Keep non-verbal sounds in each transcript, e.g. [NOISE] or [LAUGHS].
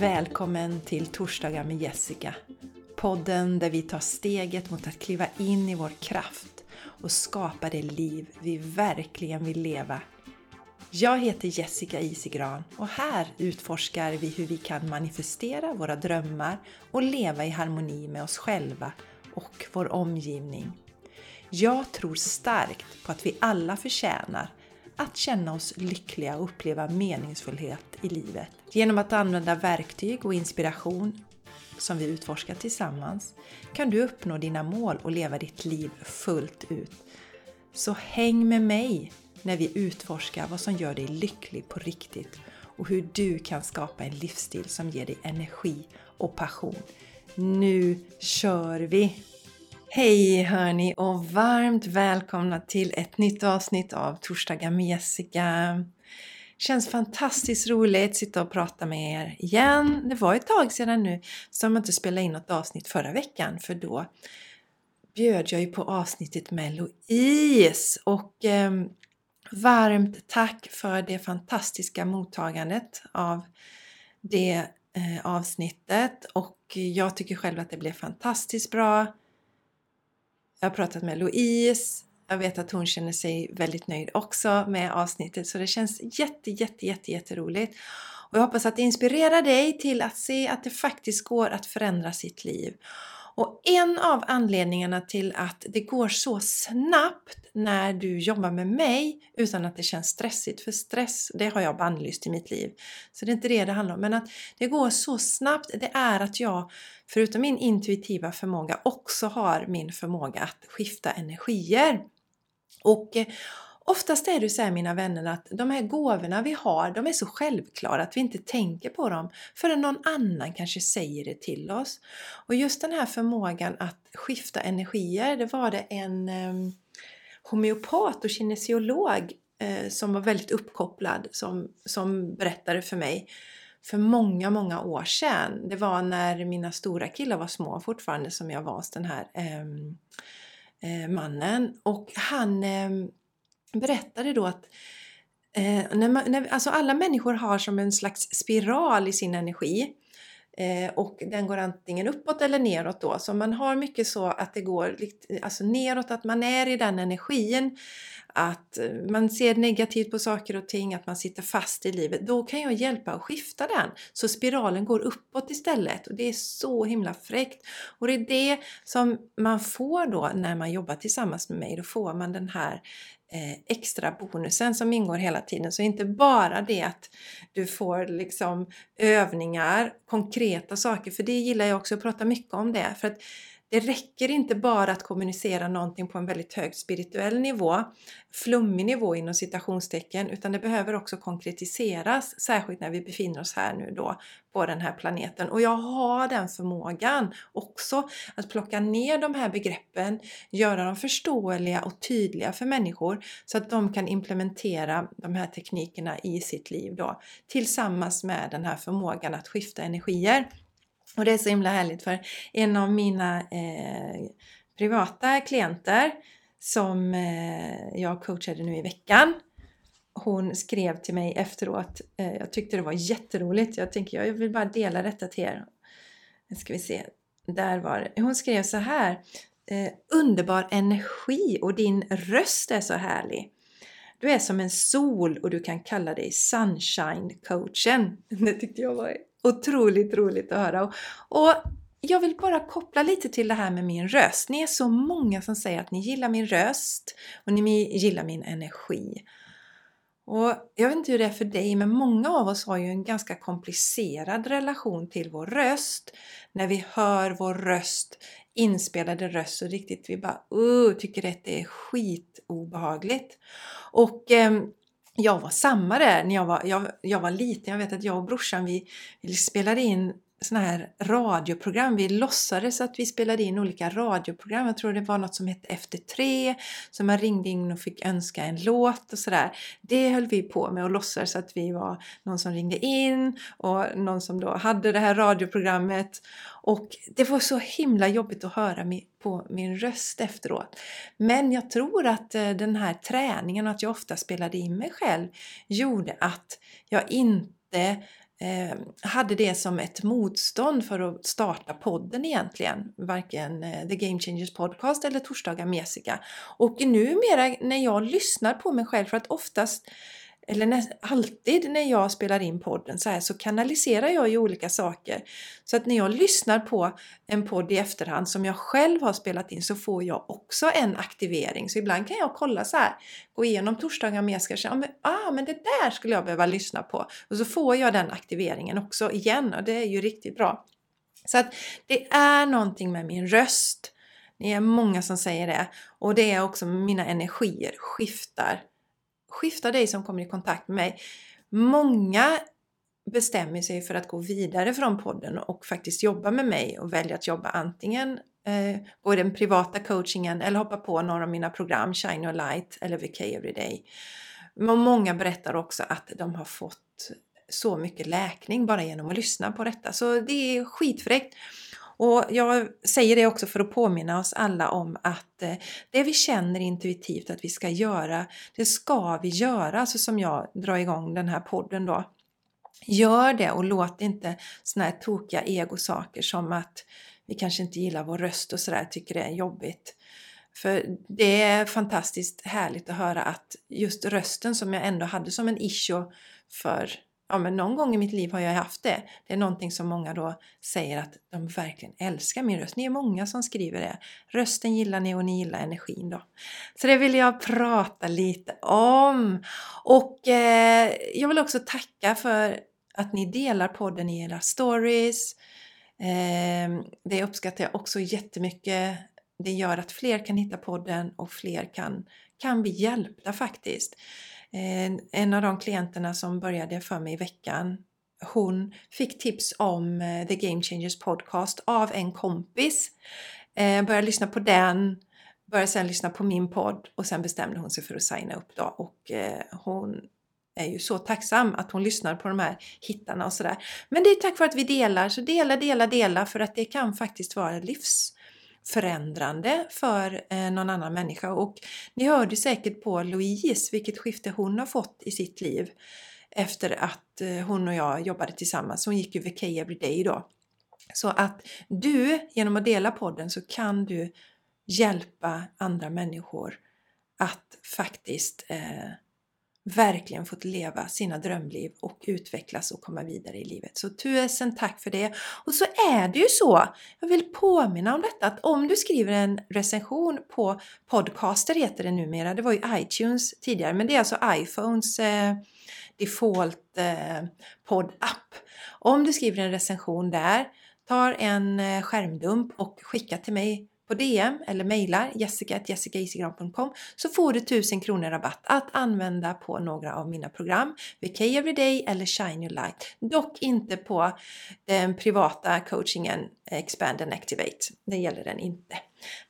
Välkommen till Torsdagar med Jessica. Podden där vi tar steget mot att kliva in i vår kraft och skapa det liv vi verkligen vill leva. Jag heter Jessica Isigran och här utforskar vi hur vi kan manifestera våra drömmar och leva i harmoni med oss själva och vår omgivning. Jag tror starkt på att vi alla förtjänar att känna oss lyckliga och uppleva meningsfullhet i livet. Genom att använda verktyg och inspiration som vi utforskar tillsammans kan du uppnå dina mål och leva ditt liv fullt ut. Så häng med mig när vi utforskar vad som gör dig lycklig på riktigt och hur du kan skapa en livsstil som ger dig energi och passion. Nu kör vi! Hej hörni och varmt välkomna till ett nytt avsnitt av Torsdagar med Jessica. Känns fantastiskt roligt att sitta och prata med er igen. Det var ett tag sedan nu som jag inte spelade in något avsnitt förra veckan för då bjöd jag ju på avsnittet med Louise och eh, varmt tack för det fantastiska mottagandet av det eh, avsnittet och jag tycker själv att det blev fantastiskt bra. Jag har pratat med Louise. Jag vet att hon känner sig väldigt nöjd också med avsnittet så det känns jätte, jätte, jätte, jätteroligt. Och jag hoppas att det inspirerar dig till att se att det faktiskt går att förändra sitt liv. Och en av anledningarna till att det går så snabbt när du jobbar med mig utan att det känns stressigt, för stress det har jag bannlyst i mitt liv. Så det är inte det det handlar om, men att det går så snabbt det är att jag förutom min intuitiva förmåga också har min förmåga att skifta energier. Och eh, Oftast är det så här mina vänner att de här gåvorna vi har, de är så självklara att vi inte tänker på dem förrän någon annan kanske säger det till oss. Och just den här förmågan att skifta energier, det var det en eh, homeopat och kinesiolog eh, som var väldigt uppkopplad som, som berättade för mig för många, många år sedan. Det var när mina stora killar var små fortfarande som jag var hos den här eh, eh, mannen. Och han eh, berättade då att eh, när man, när, alltså alla människor har som en slags spiral i sin energi. Eh, och den går antingen uppåt eller neråt då. Så man har mycket så att det går alltså neråt, att man är i den energin att eh, man ser negativt på saker och ting, att man sitter fast i livet, då kan jag hjälpa att skifta den. Så spiralen går uppåt istället och det är så himla fräckt. Och det är det som man får då när man jobbar tillsammans med mig, då får man den här eh, Eh, extra bonusen som ingår hela tiden. Så inte bara det att du får liksom övningar, konkreta saker, för det gillar jag också att prata mycket om det. För att det räcker inte bara att kommunicera någonting på en väldigt hög spirituell nivå, flummig nivå inom citationstecken, utan det behöver också konkretiseras, särskilt när vi befinner oss här nu då på den här planeten. Och jag har den förmågan också att plocka ner de här begreppen, göra dem förståeliga och tydliga för människor så att de kan implementera de här teknikerna i sitt liv då tillsammans med den här förmågan att skifta energier. Och det är så himla härligt för en av mina eh, privata klienter som eh, jag coachade nu i veckan hon skrev till mig efteråt. Eh, jag tyckte det var jätteroligt. Jag tänker jag vill bara dela detta till er. Nu ska vi se. Där var det. Hon skrev så här. Eh, underbar energi och din röst är så härlig. Du är som en sol och du kan kalla dig Sunshine coachen. [LAUGHS] Det tyckte jag var otroligt roligt att höra. Och jag vill bara koppla lite till det här med min röst. Ni är så många som säger att ni gillar min röst och ni gillar min energi. Och jag vet inte hur det är för dig, men många av oss har ju en ganska komplicerad relation till vår röst. När vi hör vår röst, inspelade röst, så riktigt vi bara uh, tycker att det är skitobehagligt. Och eh, jag var samma där när jag var, jag, jag var liten. Jag vet att jag och brorsan vi, vi spelade in såna här radioprogram. Vi låtsades att vi spelade in olika radioprogram. Jag tror det var något som hette Efter tre, så man ringde in och fick önska en låt och sådär. Det höll vi på med och låtsades att vi var någon som ringde in och någon som då hade det här radioprogrammet. Och det var så himla jobbigt att höra på min röst efteråt. Men jag tror att eh, den här träningen och att jag ofta spelade in mig själv gjorde att jag inte Eh, hade det som ett motstånd för att starta podden egentligen. Varken eh, The Game Changers Podcast eller Torsdagar med Jessica. Och numera när jag lyssnar på mig själv, för att oftast eller näst, alltid när jag spelar in podden så här så kanaliserar jag ju olika saker. Så att när jag lyssnar på en podd i efterhand som jag själv har spelat in så får jag också en aktivering. Så ibland kan jag kolla så här, gå igenom torsdagar med ska säga, ah, ah, men det där skulle jag behöva lyssna på. Och så får jag den aktiveringen också igen och det är ju riktigt bra. Så att det är någonting med min röst. Det är många som säger det. Och det är också mina energier skiftar skifta dig som kommer i kontakt med mig. Många bestämmer sig för att gå vidare från podden och faktiskt jobba med mig och välja att jobba antingen eh, gå i den privata coachingen eller hoppa på några av mina program, Shine or Light eller VK Everyday. Men många berättar också att de har fått så mycket läkning bara genom att lyssna på detta. Så det är skitfräckt. Och jag säger det också för att påminna oss alla om att eh, det vi känner intuitivt att vi ska göra, det ska vi göra. Alltså som jag drar igång den här podden då. Gör det och låt inte såna här tokiga egosaker som att vi kanske inte gillar vår röst och sådär, tycker det är jobbigt. För det är fantastiskt härligt att höra att just rösten som jag ändå hade som en issue för ja men någon gång i mitt liv har jag haft det. Det är någonting som många då säger att de verkligen älskar min röst. Ni är många som skriver det. Rösten gillar ni och ni gillar energin då. Så det vill jag prata lite om. Och eh, jag vill också tacka för att ni delar podden i era stories. Eh, det uppskattar jag också jättemycket. Det gör att fler kan hitta podden och fler kan, kan bli hjälpta faktiskt. Eh, en av de klienterna som började för mig i veckan, hon fick tips om eh, The Game Changers Podcast av en kompis. Eh, började lyssna på den, började sen lyssna på min podd och sen bestämde hon sig för att signa upp då och hon är ju så tacksam att hon lyssnar på de här hittarna och sådär. Men det är tack vare att vi delar, så dela, dela, dela för att det kan faktiskt vara livs förändrande för eh, någon annan människa. Och ni hörde säkert på Louise vilket skifte hon har fått i sitt liv efter att eh, hon och jag jobbade tillsammans. Hon gick ju VK Everyday då. Så att du, genom att dela podden så kan du hjälpa andra människor att faktiskt eh, verkligen fått leva sina drömliv och utvecklas och komma vidare i livet. Så tusen tack för det! Och så är det ju så, jag vill påminna om detta, att om du skriver en recension på Podcaster heter det numera, det var ju iTunes tidigare, men det är alltså iPhones eh, default eh, poddapp. Om du skriver en recension där, tar en eh, skärmdump och skickar till mig på DM eller mejlar jessica.jessicaisigran.com så får du 1000 kronor rabatt att använda på några av mina program. VK Everyday eller Shine Your Light. Dock inte på den privata coachingen eh, Expand and Activate. Det gäller den inte.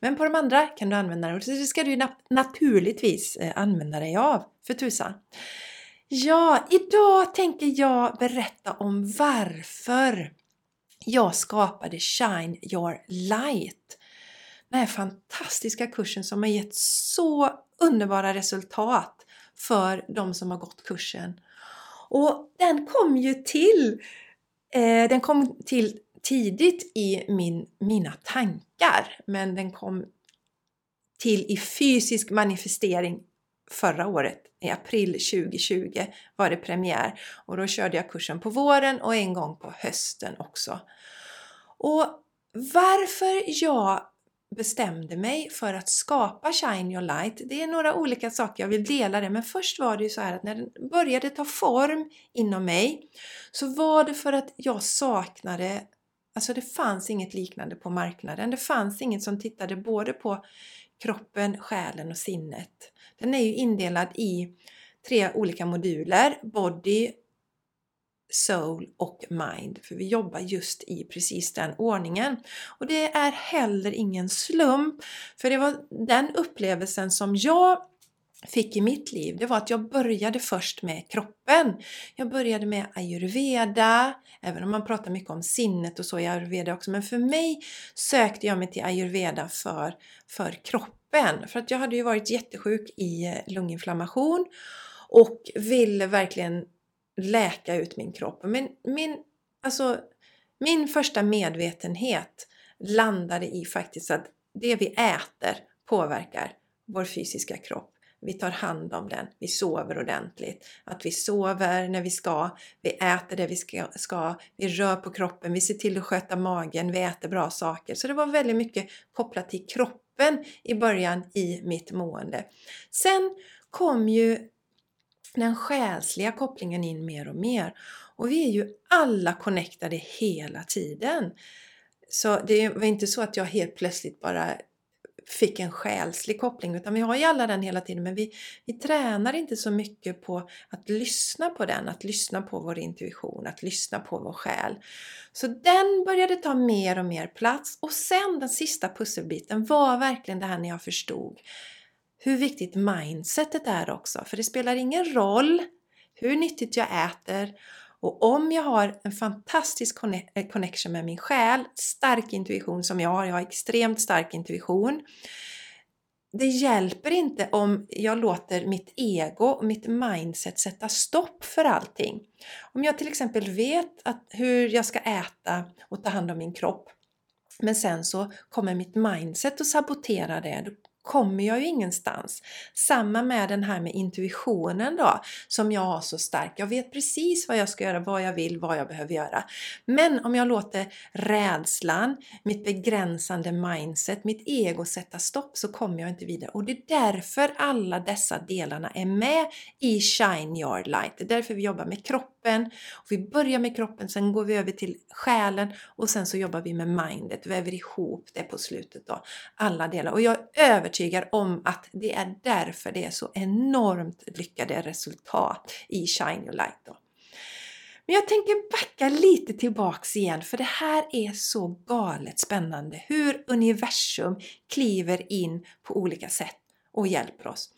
Men på de andra kan du använda den och det ska du naturligtvis eh, använda dig av för tusan. Ja, idag tänker jag berätta om varför jag skapade Shine Your Light den här fantastiska kursen som har gett så underbara resultat för de som har gått kursen. Och den kom ju till, eh, den kom till tidigt i min, mina tankar men den kom till i fysisk manifestering förra året. I april 2020 var det premiär och då körde jag kursen på våren och en gång på hösten också. Och varför jag bestämde mig för att skapa Shine Your Light. Det är några olika saker, jag vill dela det, men först var det ju så här att när den började ta form inom mig så var det för att jag saknade, alltså det fanns inget liknande på marknaden. Det fanns inget som tittade både på kroppen, själen och sinnet. Den är ju indelad i tre olika moduler, body, soul och mind. För vi jobbar just i precis den ordningen. Och det är heller ingen slump. För det var den upplevelsen som jag fick i mitt liv, det var att jag började först med kroppen. Jag började med ayurveda, även om man pratar mycket om sinnet och så i ayurveda också. Men för mig sökte jag mig till ayurveda för, för kroppen. För att jag hade ju varit jättesjuk i lunginflammation och ville verkligen läka ut min kropp. Men min, alltså, min första medvetenhet landade i faktiskt att det vi äter påverkar vår fysiska kropp. Vi tar hand om den, vi sover ordentligt, att vi sover när vi ska, vi äter det vi ska, ska, vi rör på kroppen, vi ser till att sköta magen, vi äter bra saker. Så det var väldigt mycket kopplat till kroppen i början i mitt mående. Sen kom ju den själsliga kopplingen in mer och mer och vi är ju alla connectade hela tiden. Så det var inte så att jag helt plötsligt bara fick en själslig koppling utan vi har ju alla den hela tiden men vi, vi tränar inte så mycket på att lyssna på den, att lyssna på vår intuition, att lyssna på vår själ. Så den började ta mer och mer plats och sen den sista pusselbiten var verkligen det här när jag förstod hur viktigt mindsetet är också. För det spelar ingen roll hur nyttigt jag äter och om jag har en fantastisk eh, connection med min själ, stark intuition som jag har, jag har extremt stark intuition. Det hjälper inte om jag låter mitt ego och mitt mindset sätta stopp för allting. Om jag till exempel vet att hur jag ska äta och ta hand om min kropp men sen så kommer mitt mindset att sabotera det kommer jag ju ingenstans. Samma med den här med intuitionen då, som jag har så stark. Jag vet precis vad jag ska göra, vad jag vill, vad jag behöver göra. Men om jag låter rädslan, mitt begränsande mindset, mitt ego sätta stopp så kommer jag inte vidare. Och det är därför alla dessa delarna är med i Shine Your Light. Det är därför vi jobbar med kroppen. Och vi börjar med kroppen, sen går vi över till själen och sen så jobbar vi med mindet, väver ihop det på slutet då. Alla delar. Och jag är övertygad om att det är därför det är så enormt lyckade resultat i Shine Your Light. Då. Men jag tänker backa lite tillbaks igen för det här är så galet spännande hur universum kliver in på olika sätt och hjälper oss.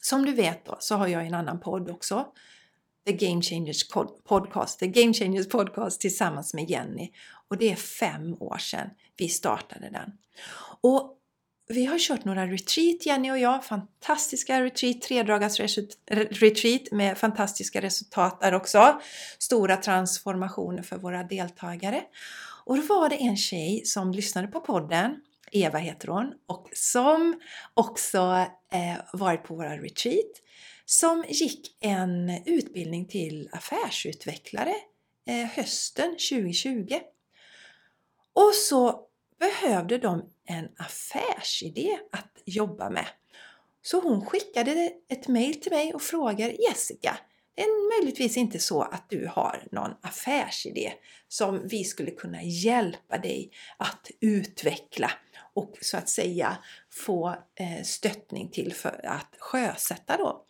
Som du vet då så har jag en annan podd också. The Game Changers Podcast, The Game Changers Podcast tillsammans med Jenny. Och det är fem år sedan vi startade den. Och vi har kört några retreat, Jenny och jag, fantastiska retreat, tredagars-retreat med fantastiska resultat där också. Stora transformationer för våra deltagare. Och då var det en tjej som lyssnade på podden, Eva heter hon, och som också eh, varit på våra retreat, som gick en utbildning till affärsutvecklare eh, hösten 2020. Och så behövde de en affärsidé att jobba med. Så hon skickade ett mail till mig och frågade Jessica, det är möjligtvis inte så att du har någon affärsidé som vi skulle kunna hjälpa dig att utveckla och så att säga få eh, stöttning till för att sjösätta då.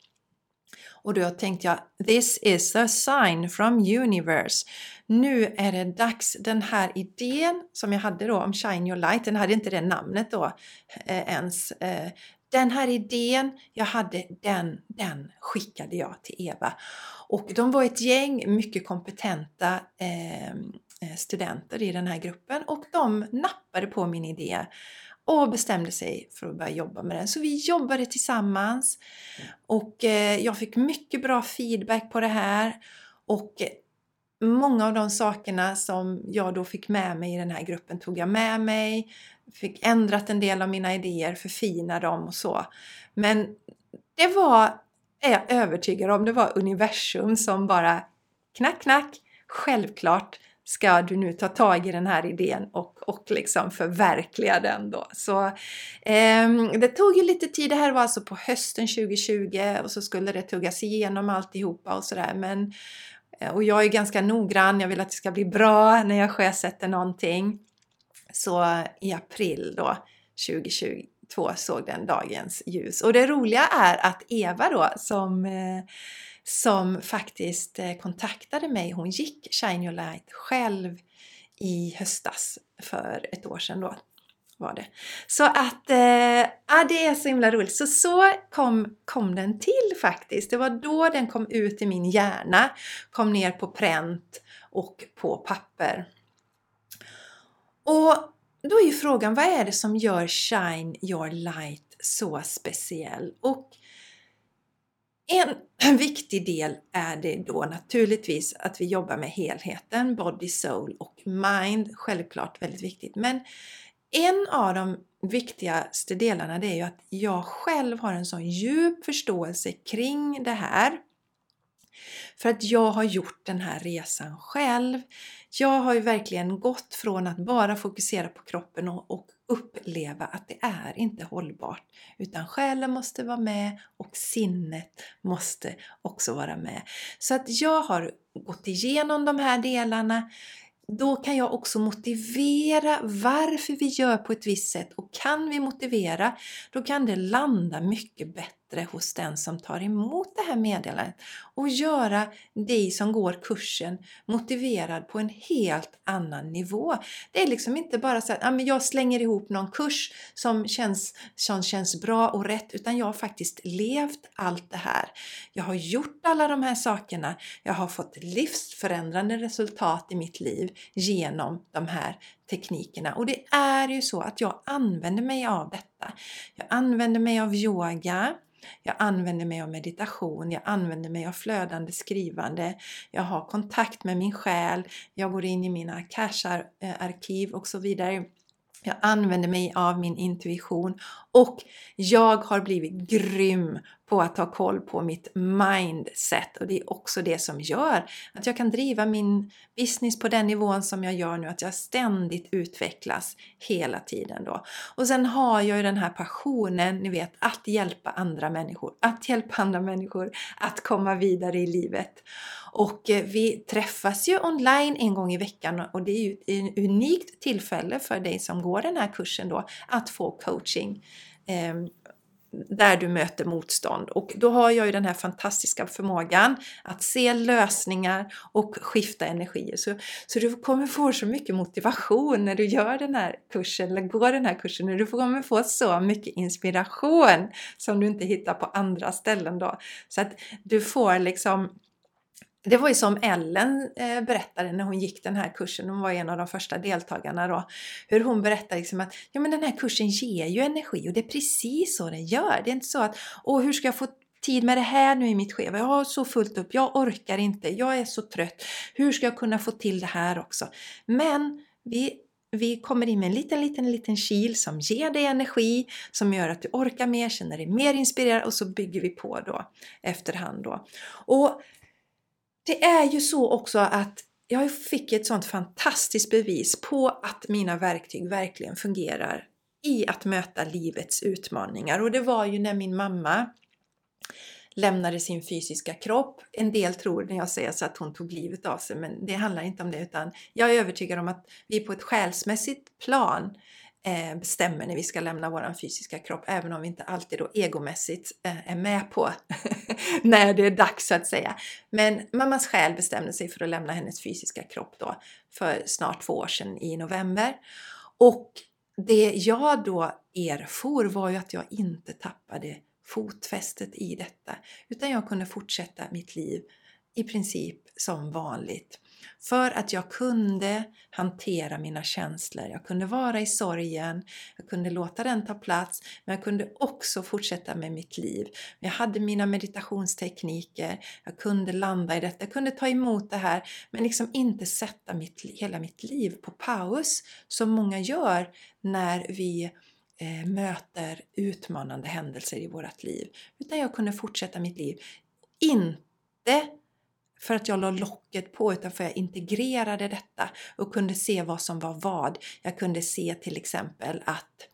Och då tänkte jag, this is a sign from universe. Nu är det dags. Den här idén som jag hade då om Shine Your Light, den hade inte det namnet då eh, ens. Eh, den här idén jag hade, den, den skickade jag till Eva. Och de var ett gäng mycket kompetenta eh, eh studenter i den här gruppen och de nappade på min idé och bestämde sig för att börja jobba med den. Så vi jobbade tillsammans och eh, jag fick mycket bra feedback på det här och eh, många av de sakerna som jag då fick med mig i den här gruppen tog jag med mig, fick ändrat en del av mina idéer, förfina dem och så. Men det var, är jag övertygad om, det var universum som bara knack, knack, självklart ska du nu ta tag i den här idén och, och liksom förverkliga den då. Så eh, det tog ju lite tid, det här var alltså på hösten 2020 och så skulle det tuggas igenom alltihopa och sådär men eh, och jag är ganska noggrann, jag vill att det ska bli bra när jag sjösätter någonting. Så i april då 2022 såg den dagens ljus. Och det roliga är att Eva då som eh, som faktiskt eh, kontaktade mig. Hon gick Shine Your Light själv i höstas för ett år sedan då var det. Så att, eh, ja det är så himla roligt. Så så kom, kom den till faktiskt. Det var då den kom ut i min hjärna, kom ner på pränt och på papper. Och då är ju frågan, vad är det som gör Shine Your Light så speciell? Och en viktig del är det då naturligtvis att vi jobbar med helheten, body, soul och mind. Självklart väldigt viktigt. Men en av de viktigaste delarna det är ju att jag själv har en sån djup förståelse kring det här. För att jag har gjort den här resan själv. Jag har ju verkligen gått från att bara fokusera på kroppen och, och uppleva att det är inte hållbart. Utan själen måste vara med och sinnet måste också vara med. Så att jag har gått igenom de här delarna då kan jag också motivera varför vi gör på ett visst sätt och kan vi motivera, då kan det landa mycket bättre bättre hos den som tar emot det här meddelandet och göra dig som går kursen motiverad på en helt annan nivå. Det är liksom inte bara så att ja, men jag slänger ihop någon kurs som känns, som känns bra och rätt utan jag har faktiskt levt allt det här. Jag har gjort alla de här sakerna. Jag har fått livsförändrande resultat i mitt liv genom de här teknikerna. Och det är ju så att jag använder mig av detta. Jag använder mig av yoga. Jag använder mig av meditation, jag använder mig av flödande skrivande, jag har kontakt med min själ, jag går in i mina cache-arkiv och så vidare. Jag använder mig av min intuition och jag har blivit grym på att ha koll på mitt mindset och det är också det som gör att jag kan driva min business på den nivån som jag gör nu, att jag ständigt utvecklas hela tiden då. Och sen har jag ju den här passionen, ni vet, att hjälpa andra människor, att hjälpa andra människor att komma vidare i livet. Och eh, vi träffas ju online en gång i veckan och det är ju ett unikt tillfälle för dig som går den här kursen då att få coaching ehm, där du möter motstånd. Och då har jag ju den här fantastiska förmågan att se lösningar och skifta energier. Så, så du kommer få så mycket motivation när du gör den här kursen, eller går den här kursen. Du kommer få så mycket inspiration som du inte hittar på andra ställen då. Så att du får liksom det var ju som Ellen eh, berättade när hon gick den här kursen, hon var en av de första deltagarna då, hur hon berättade liksom att ja, men den här kursen ger ju energi och det är precis så den gör. Det är inte så att åh, hur ska jag få tid med det här nu i mitt schema? Jag har så fullt upp, jag orkar inte, jag är så trött. Hur ska jag kunna få till det här också? Men vi vi kommer in med en liten, liten, liten kil som ger dig energi, som gör att du orkar mer, känner dig mer inspirerad och så bygger vi på då efterhand då. Och det är ju så också att jag fick ett sånt fantastiskt bevis på att mina verktyg verkligen fungerar i att möta livets utmaningar. Och det var ju när min mamma lämnade sin fysiska kropp. En del tror när jag säger så att hon tog livet av sig, men det handlar inte om det utan jag är övertygad om att vi på ett själsmässigt plan Eh, bestämmer när vi ska lämna vår fysiska kropp, även om vi inte alltid då egomässigt eh, är med på [LAUGHS] när det är dags så att säga. Men mammas själ bestämde sig för att lämna hennes fysiska kropp då för snart två år sedan i november. Och det jag då erfor var ju att jag inte tappade fotfästet i detta, utan jag kunde fortsätta mitt liv i princip som vanligt. För att jag kunde hantera mina känslor. Jag kunde vara i sorgen, jag kunde låta den ta plats, men jag kunde också fortsätta med mitt liv. Jag hade mina meditationstekniker, jag kunde landa i detta, jag kunde ta emot det här, men liksom inte sätta mitt, hela mitt liv på paus som många gör när vi eh, möter utmanande händelser i vårt liv. Utan jag kunde fortsätta mitt liv. Inte för att jag la locket på utan för att jag integrerade detta och kunde se vad som var vad. Jag kunde se till exempel att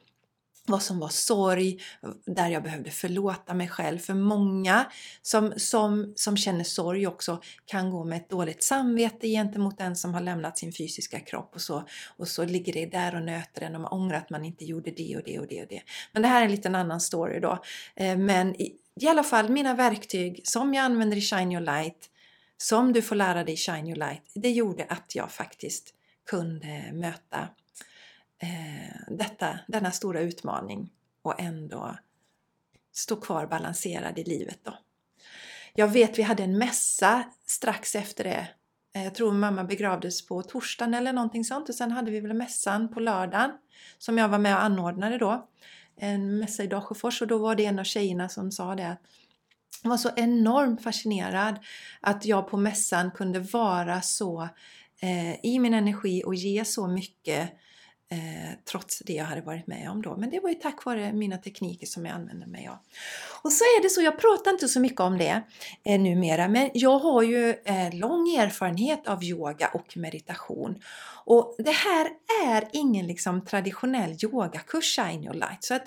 vad som var sorg, där jag behövde förlåta mig själv. För många som, som, som känner sorg också kan gå med ett dåligt samvete gentemot den som har lämnat sin fysiska kropp och så, och så ligger det där och nöter en och man ångrar att man inte gjorde det och det och det och det. Men det här är en liten annan story då. Eh, men i, i alla fall mina verktyg som jag använder i Shine Your Light som du får lära dig Shine Your Light, det gjorde att jag faktiskt kunde möta eh, detta, denna stora utmaning och ändå stå kvar balanserad i livet. Då. Jag vet vi hade en mässa strax efter det. Eh, jag tror mamma begravdes på torsdagen eller någonting sånt och sen hade vi väl mässan på lördagen som jag var med och anordnade då. En mässa i Dalsjöfors och då var det en av tjejerna som sa det att var så enormt fascinerad att jag på mässan kunde vara så eh, i min energi och ge så mycket eh, trots det jag hade varit med om då. Men det var ju tack vare mina tekniker som jag använde mig av. Och så är det så, jag pratar inte så mycket om det eh, numera, men jag har ju eh, lång erfarenhet av yoga och meditation. Och det här är ingen liksom traditionell yogakurs, Shine Your Light. Så att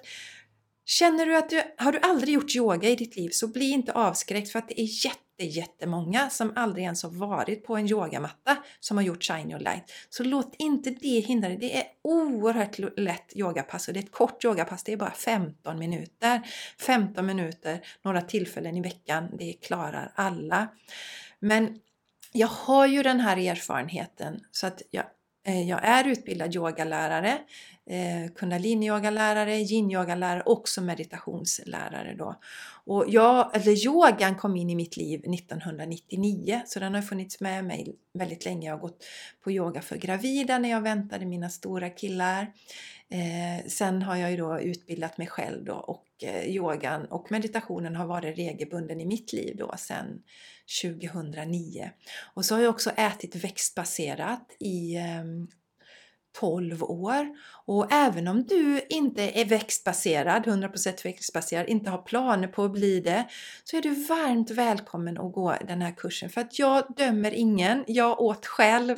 Känner du att du, har du aldrig gjort yoga i ditt liv så bli inte avskräckt för att det är jätte, jättemånga som aldrig ens har varit på en yogamatta som har gjort Shine Your Light. Så låt inte det hindra dig. Det är oerhört lätt yogapass och det är ett kort yogapass. Det är bara 15 minuter. 15 minuter, några tillfällen i veckan. Det klarar alla. Men jag har ju den här erfarenheten så att jag Eh, jag är utbildad yogalärare, eh, kundalini-yogalärare, yin-yogalärare och också meditationslärare. Då. Och jag, eller yogan kom in i mitt liv 1999 så den har funnits med mig väldigt länge. Jag har gått på yoga för gravida när jag väntade mina stora killar. Eh, sen har jag ju då utbildat mig själv då och eh, yogan och meditationen har varit regelbunden i mitt liv då sedan 2009. Och så har jag också ätit växtbaserat i eh, 12 år. Och även om du inte är växtbaserad, 100% växtbaserad, inte har planer på att bli det, så är du varmt välkommen att gå den här kursen. För att jag dömer ingen. Jag åt själv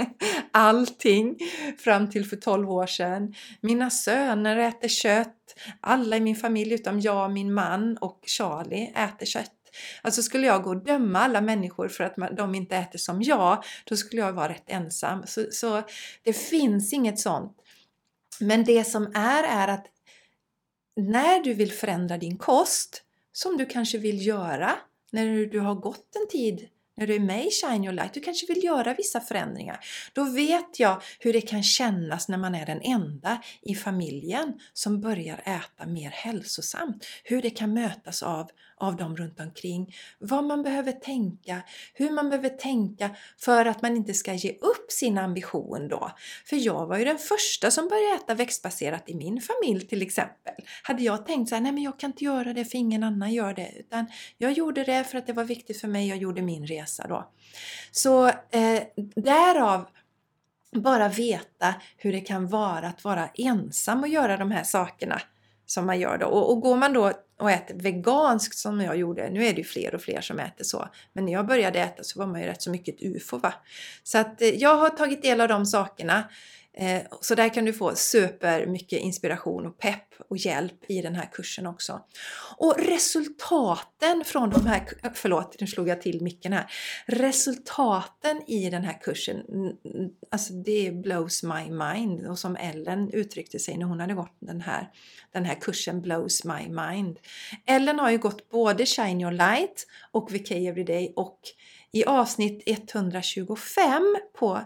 [LAUGHS] allting fram till för 12 år sedan. Mina söner äter kött. Alla i min familj utom jag, min man och Charlie äter kött. Alltså skulle jag gå och döma alla människor för att de inte äter som jag, då skulle jag vara rätt ensam. Så, så det finns inget sånt. Men det som är, är att när du vill förändra din kost, som du kanske vill göra när du har gått en tid när du är med i Shine Your Light, du kanske vill göra vissa förändringar. Då vet jag hur det kan kännas när man är den enda i familjen som börjar äta mer hälsosamt. Hur det kan mötas av av dem runt omkring. Vad man behöver tänka, hur man behöver tänka för att man inte ska ge upp sin ambition då. För jag var ju den första som började äta växtbaserat i min familj till exempel. Hade jag tänkt så här, nej men jag kan inte göra det för ingen annan gör det. Utan jag gjorde det för att det var viktigt för mig, jag gjorde min resa då. Så eh, därav bara veta hur det kan vara att vara ensam och göra de här sakerna som man gör då. Och, och går man då och äter veganskt som jag gjorde, nu är det ju fler och fler som äter så, men när jag började äta så var man ju rätt så mycket ett ufo va. Så att eh, jag har tagit del av de sakerna Eh, så där kan du få super mycket inspiration och pepp och hjälp i den här kursen också. Och resultaten från de här, eh, förlåt nu slog jag till micken här. Resultaten i den här kursen, alltså det blows my mind och som Ellen uttryckte sig när hon hade gått den här, den här kursen blows my mind. Ellen har ju gått både Shine Your Light och VK Everyday och i avsnitt 125 på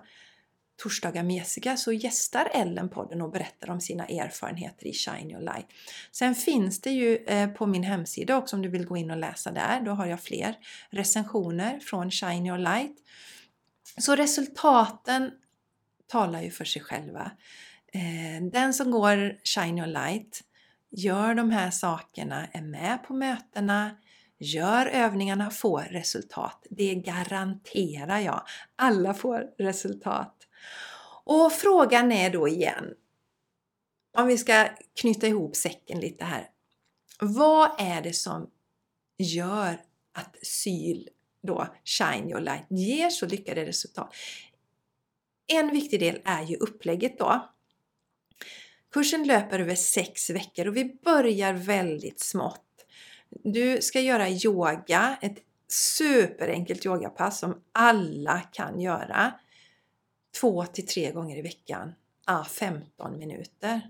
torsdagar med Jessica så gästar Ellen podden och berättar om sina erfarenheter i Shine Your Light. Sen finns det ju eh, på min hemsida också om du vill gå in och läsa där. Då har jag fler recensioner från Shine Your Light. Så resultaten talar ju för sig själva. Eh, den som går Shine Your Light gör de här sakerna, är med på mötena, gör övningarna, får resultat. Det garanterar jag. Alla får resultat. Och frågan är då igen, om vi ska knyta ihop säcken lite här. Vad är det som gör att SYL då, Shine Your Light, ger så lyckade resultat? En viktig del är ju upplägget då. Kursen löper över sex veckor och vi börjar väldigt smått. Du ska göra yoga, ett superenkelt yogapass som alla kan göra två till tre gånger i veckan. Ah, 15 minuter.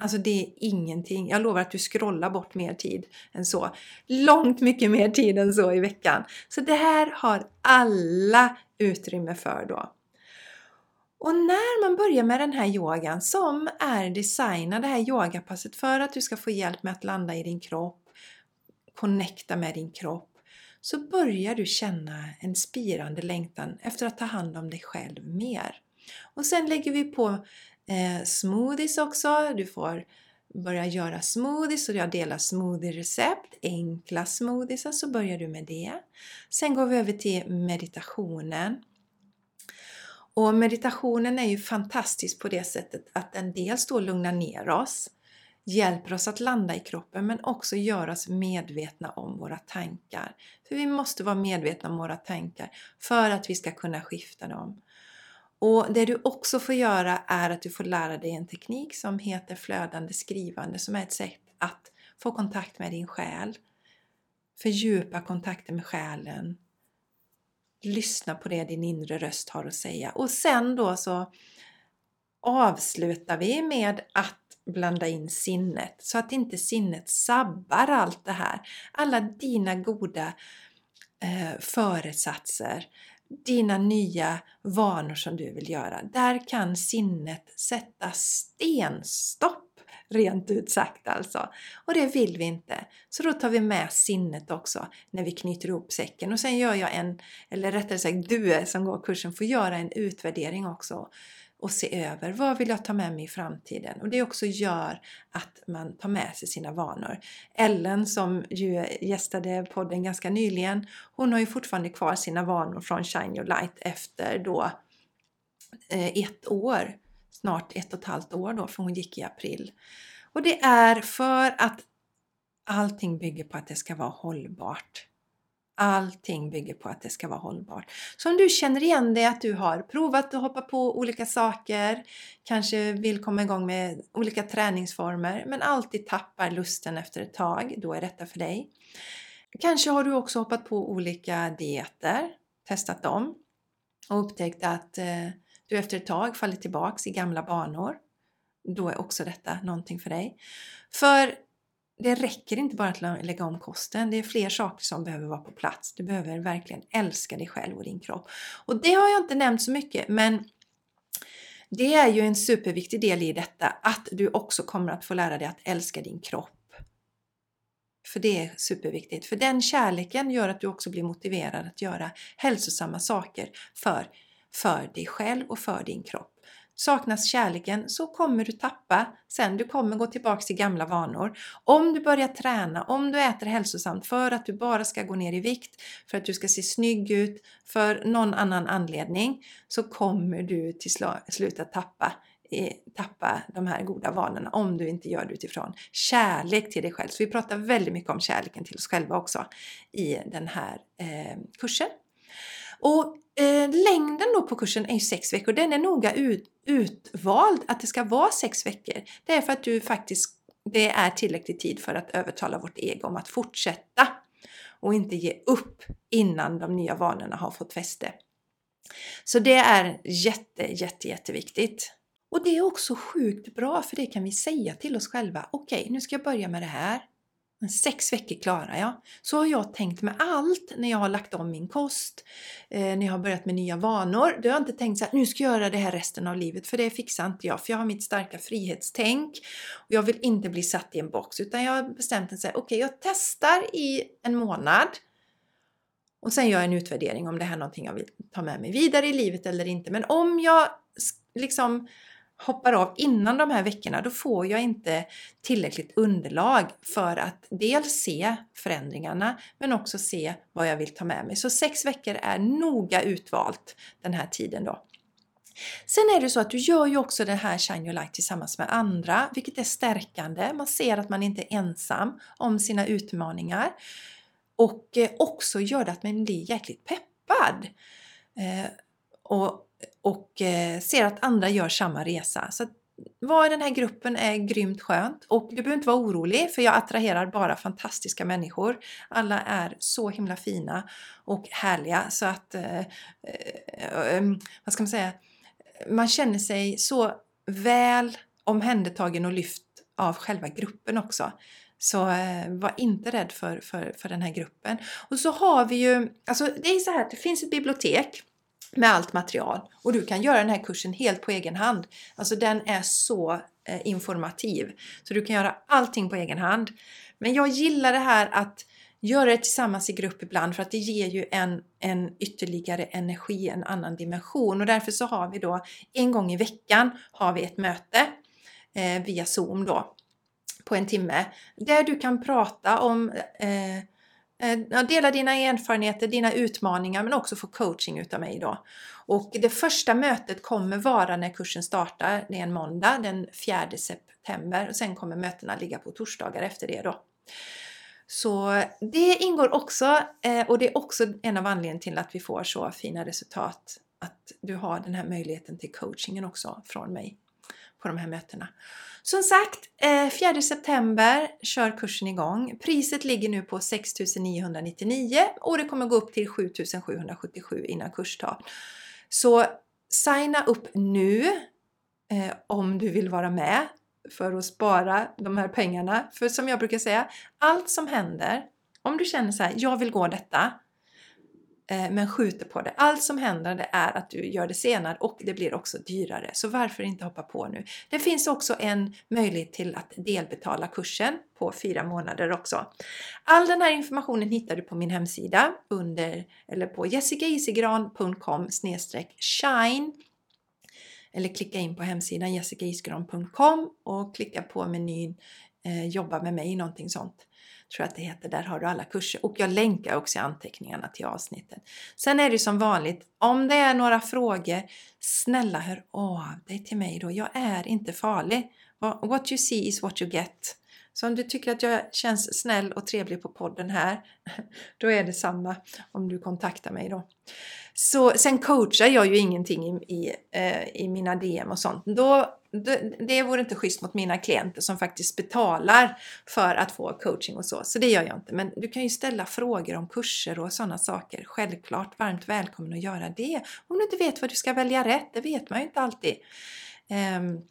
Alltså det är ingenting. Jag lovar att du scrollar bort mer tid än så. Långt mycket mer tid än så i veckan. Så det här har alla utrymme för då. Och när man börjar med den här yogan som är designad, det här yogapasset för att du ska få hjälp med att landa i din kropp, connecta med din kropp, så börjar du känna en spirande längtan efter att ta hand om dig själv mer. Och sen lägger vi på eh, smoothies också. Du får börja göra smoothies och jag delar smoothie-recept, enkla smoothies, så börjar du med det. Sen går vi över till meditationen. Och meditationen är ju fantastisk på det sättet att den dels då lugnar ner oss, hjälper oss att landa i kroppen men också gör oss medvetna om våra tankar. För vi måste vara medvetna om våra tankar för att vi ska kunna skifta dem. Och det du också får göra är att du får lära dig en teknik som heter flödande skrivande som är ett sätt att få kontakt med din själ. Fördjupa kontakten med själen. Lyssna på det din inre röst har att säga. Och sen då så avslutar vi med att blanda in sinnet så att inte sinnet sabbar allt det här. Alla dina goda eh, föresatser, dina nya vanor som du vill göra. Där kan sinnet sätta stenstopp rent ut sagt alltså. Och det vill vi inte. Så då tar vi med sinnet också när vi knyter ihop säcken. Och sen gör jag en, eller rättare sagt du som går kursen får göra en utvärdering också och se över vad vill jag ta med mig i framtiden och det också gör att man tar med sig sina vanor. Ellen som ju gästade podden ganska nyligen, hon har ju fortfarande kvar sina vanor från Shine Your Light efter då eh, ett år, snart ett och ett halvt år då, för hon gick i april. Och det är för att allting bygger på att det ska vara hållbart. Allting bygger på att det ska vara hållbart. Så om du känner igen det att du har provat att hoppa på olika saker, kanske vill komma igång med olika träningsformer men alltid tappar lusten efter ett tag, då är detta för dig. Kanske har du också hoppat på olika dieter, testat dem och upptäckt att eh, du efter ett tag faller tillbaks i gamla banor. Då är också detta någonting för dig. För det räcker inte bara att lägga om kosten. Det är fler saker som behöver vara på plats. Du behöver verkligen älska dig själv och din kropp. Och det har jag inte nämnt så mycket, men det är ju en superviktig del i detta att du också kommer att få lära dig att älska din kropp. För det är superviktigt. För den kärleken gör att du också blir motiverad att göra hälsosamma saker för, för dig själv och för din kropp. Saknas kärleken så kommer du tappa sen. Du kommer gå tillbaks till gamla vanor. Om du börjar träna, om du äter hälsosamt för att du bara ska gå ner i vikt, för att du ska se snygg ut, för någon annan anledning, så kommer du till slut att tappa eh, tappa de här goda vanorna om du inte gör det utifrån kärlek till dig själv. Så vi pratar väldigt mycket om kärleken till oss själva också i den här eh, kursen. Och eh, längden då på kursen är ju sex veckor. Den är noga ut, utvald att det ska vara sex veckor. Det är för att du faktiskt, det är tillräcklig tid för att övertala vårt ego om att fortsätta och inte ge upp innan de nya vanorna har fått fäste. Så det är jätte, jätte, jätteviktigt. Och det är också sjukt bra för det kan vi säga till oss själva. Okej, okay, nu ska jag börja med det här. Sex veckor klarar jag. Så har jag tänkt med allt när jag har lagt om min kost, eh, när jag har börjat med nya vanor. Då har jag inte tänkt så här, nu ska jag göra det här resten av livet, för det fixar inte jag, för jag har mitt starka frihetstänk och jag vill inte bli satt i en box, utan jag har bestämt mig okej, okay, jag testar i en månad och sen gör jag en utvärdering om det här är någonting jag vill ta med mig vidare i livet eller inte. Men om jag liksom hoppar av innan de här veckorna, då får jag inte tillräckligt underlag för att dels se förändringarna men också se vad jag vill ta med mig. Så sex veckor är noga utvalt den här tiden då. Sen är det så att du gör ju också det här Shine Your Light tillsammans med andra, vilket är stärkande. Man ser att man inte är ensam om sina utmaningar och eh, också gör det att man blir jäkligt peppad. Eh, och och eh, ser att andra gör samma resa. Så att vara i den här gruppen är grymt skönt och du behöver inte vara orolig för jag attraherar bara fantastiska människor. Alla är så himla fina och härliga så att, eh, eh, eh vad ska man säga, man känner sig så väl omhändertagen och lyft av själva gruppen också. Så eh, var inte rädd för, för, för den här gruppen. Och så har vi ju, alltså det är så här, det finns ett bibliotek med allt material. Och du kan göra den här kursen helt på egen hand. Alltså den är så eh, informativ. Så du kan göra allting på egen hand. Men jag gillar det här att göra det tillsammans i grupp ibland för att det ger ju en, en ytterligare energi, en annan dimension. Och därför så har vi då en gång i veckan har vi ett möte eh, via Zoom då. på en timme där du kan prata om eh, Eh, dela dina erfarenheter, dina utmaningar men också få coaching utav mig då. Och det första mötet kommer vara när kursen startar, det är en måndag den 4 september och sen kommer mötena ligga på torsdagar efter det då. Så det ingår också eh, och det är också en av anledningarna till att vi får så fina resultat. Att du har den här möjligheten till coachingen också från mig på de här mötena. Som sagt, eh, 4 september kör kursen igång. Priset ligger nu på 6 999 och det kommer gå upp till 7 777 innan kursstart. Så signa upp nu eh, om du vill vara med för att spara de här pengarna. För som jag brukar säga, allt som händer, om du känner så här, jag vill gå detta, Eh, men skjuter på det. Allt som händer det är att du gör det senare och det blir också dyrare. Så varför inte hoppa på nu? Det finns också en möjlighet till att delbetala kursen på fyra månader också. All den här informationen hittar du på min hemsida under eller på jessicaisigran.com shine eller klicka in på hemsidan jessicaisigran.com och klicka på menyn eh, Jobba med mig, någonting sånt. Tror jag att det heter. Där har du alla kurser och jag länkar också i anteckningarna till avsnittet. Sen är det som vanligt, om det är några frågor, snälla hör av dig till mig då. Jag är inte farlig. What you see is what you get. Så om du tycker att jag känns snäll och trevlig på podden här, [LAUGHS] då är det samma om du kontaktar mig då. Så, sen coachar jag ju ingenting i, i, eh, i mina DM och sånt. Då, det, det vore inte schysst mot mina klienter som faktiskt betalar för att få coaching och så. Så det gör jag inte. Men du kan ju ställa frågor om kurser och sådana saker. Självklart varmt välkommen att göra det. Om du inte vet vad du ska välja rätt, det vet man ju inte alltid. Um,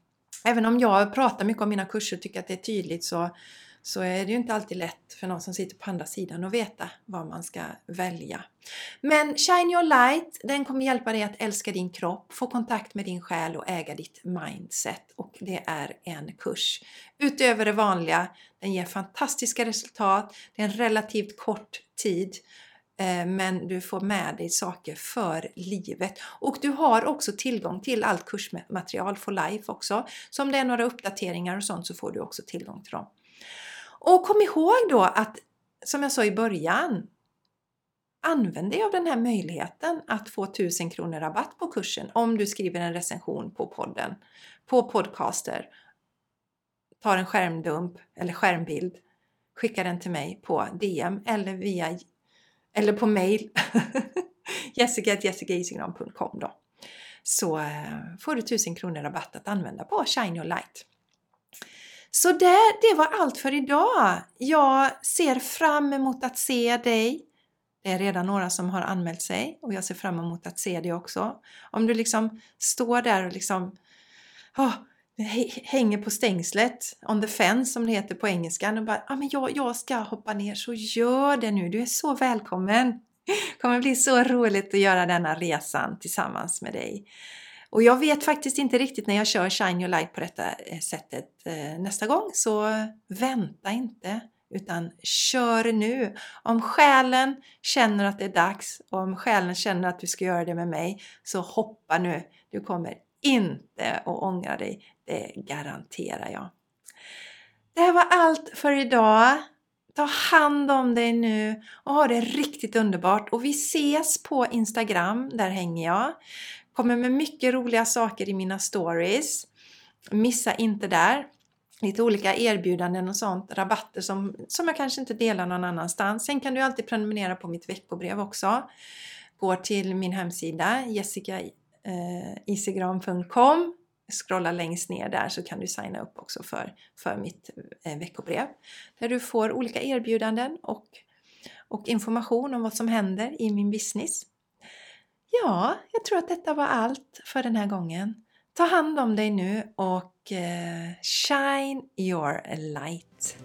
även om jag pratar mycket om mina kurser och tycker att det är tydligt så, så är det ju inte alltid lätt för någon som sitter på andra sidan att veta vad man ska välja. Men Shine Your Light, den kommer hjälpa dig att älska din kropp, få kontakt med din själ och äga ditt mindset. Och det är en kurs utöver det vanliga. Den ger fantastiska resultat, det är en relativt kort tid Eh, men du får med dig saker för livet. Och du har också tillgång till allt kursmaterial for life också. Så om det är några uppdateringar och sånt så får du också tillgång till dem. Och kom ihåg då att, som jag sa i början, använd dig av den här möjligheten att få 1000 kronor rabatt på kursen om du skriver en recension på podden, på podcaster, tar en skärmdump eller skärmbild, skickar den till mig på DM eller via eller på mail [LAUGHS] jessica.jessicaisigran.com då. Så eh, får du 1000 kronor rabatt att använda på Shine Your Light. Så det, det var allt för idag. Jag ser fram emot att se dig. Det är redan några som har anmält sig och jag ser fram emot att se dig också. Om du liksom står där och liksom oh, hänger på stängslet, on the fence som det heter på engelskan och bara ah, men jag, jag ska hoppa ner så gör det nu, du är så välkommen! Det [LAUGHS] kommer bli så roligt att göra denna resan tillsammans med dig. Och jag vet faktiskt inte riktigt när jag kör Shine Your Light på detta eh, sättet eh, nästa gång, så vänta inte utan kör nu. Om själen känner att det är dags och om själen känner att du ska göra det med mig, så hoppa nu. Du kommer inte att ångra dig. Det garanterar jag. Det här var allt för idag. Ta hand om dig nu och ha det riktigt underbart. Och vi ses på Instagram, där hänger jag. Kommer med mycket roliga saker i mina stories. Missa inte där. Lite olika erbjudanden och sånt, rabatter som, som jag kanske inte delar någon annanstans. Sen kan du alltid prenumerera på mitt veckobrev också. Går till min hemsida Eh, jessicaisigran.com scrolla längst ner där så kan du signa upp också för, för mitt eh, veckobrev. Där du får olika erbjudanden och, och information om vad som händer i min business. Ja, jag tror att detta var allt för den här gången. Ta hand om dig nu och eh, shine your light.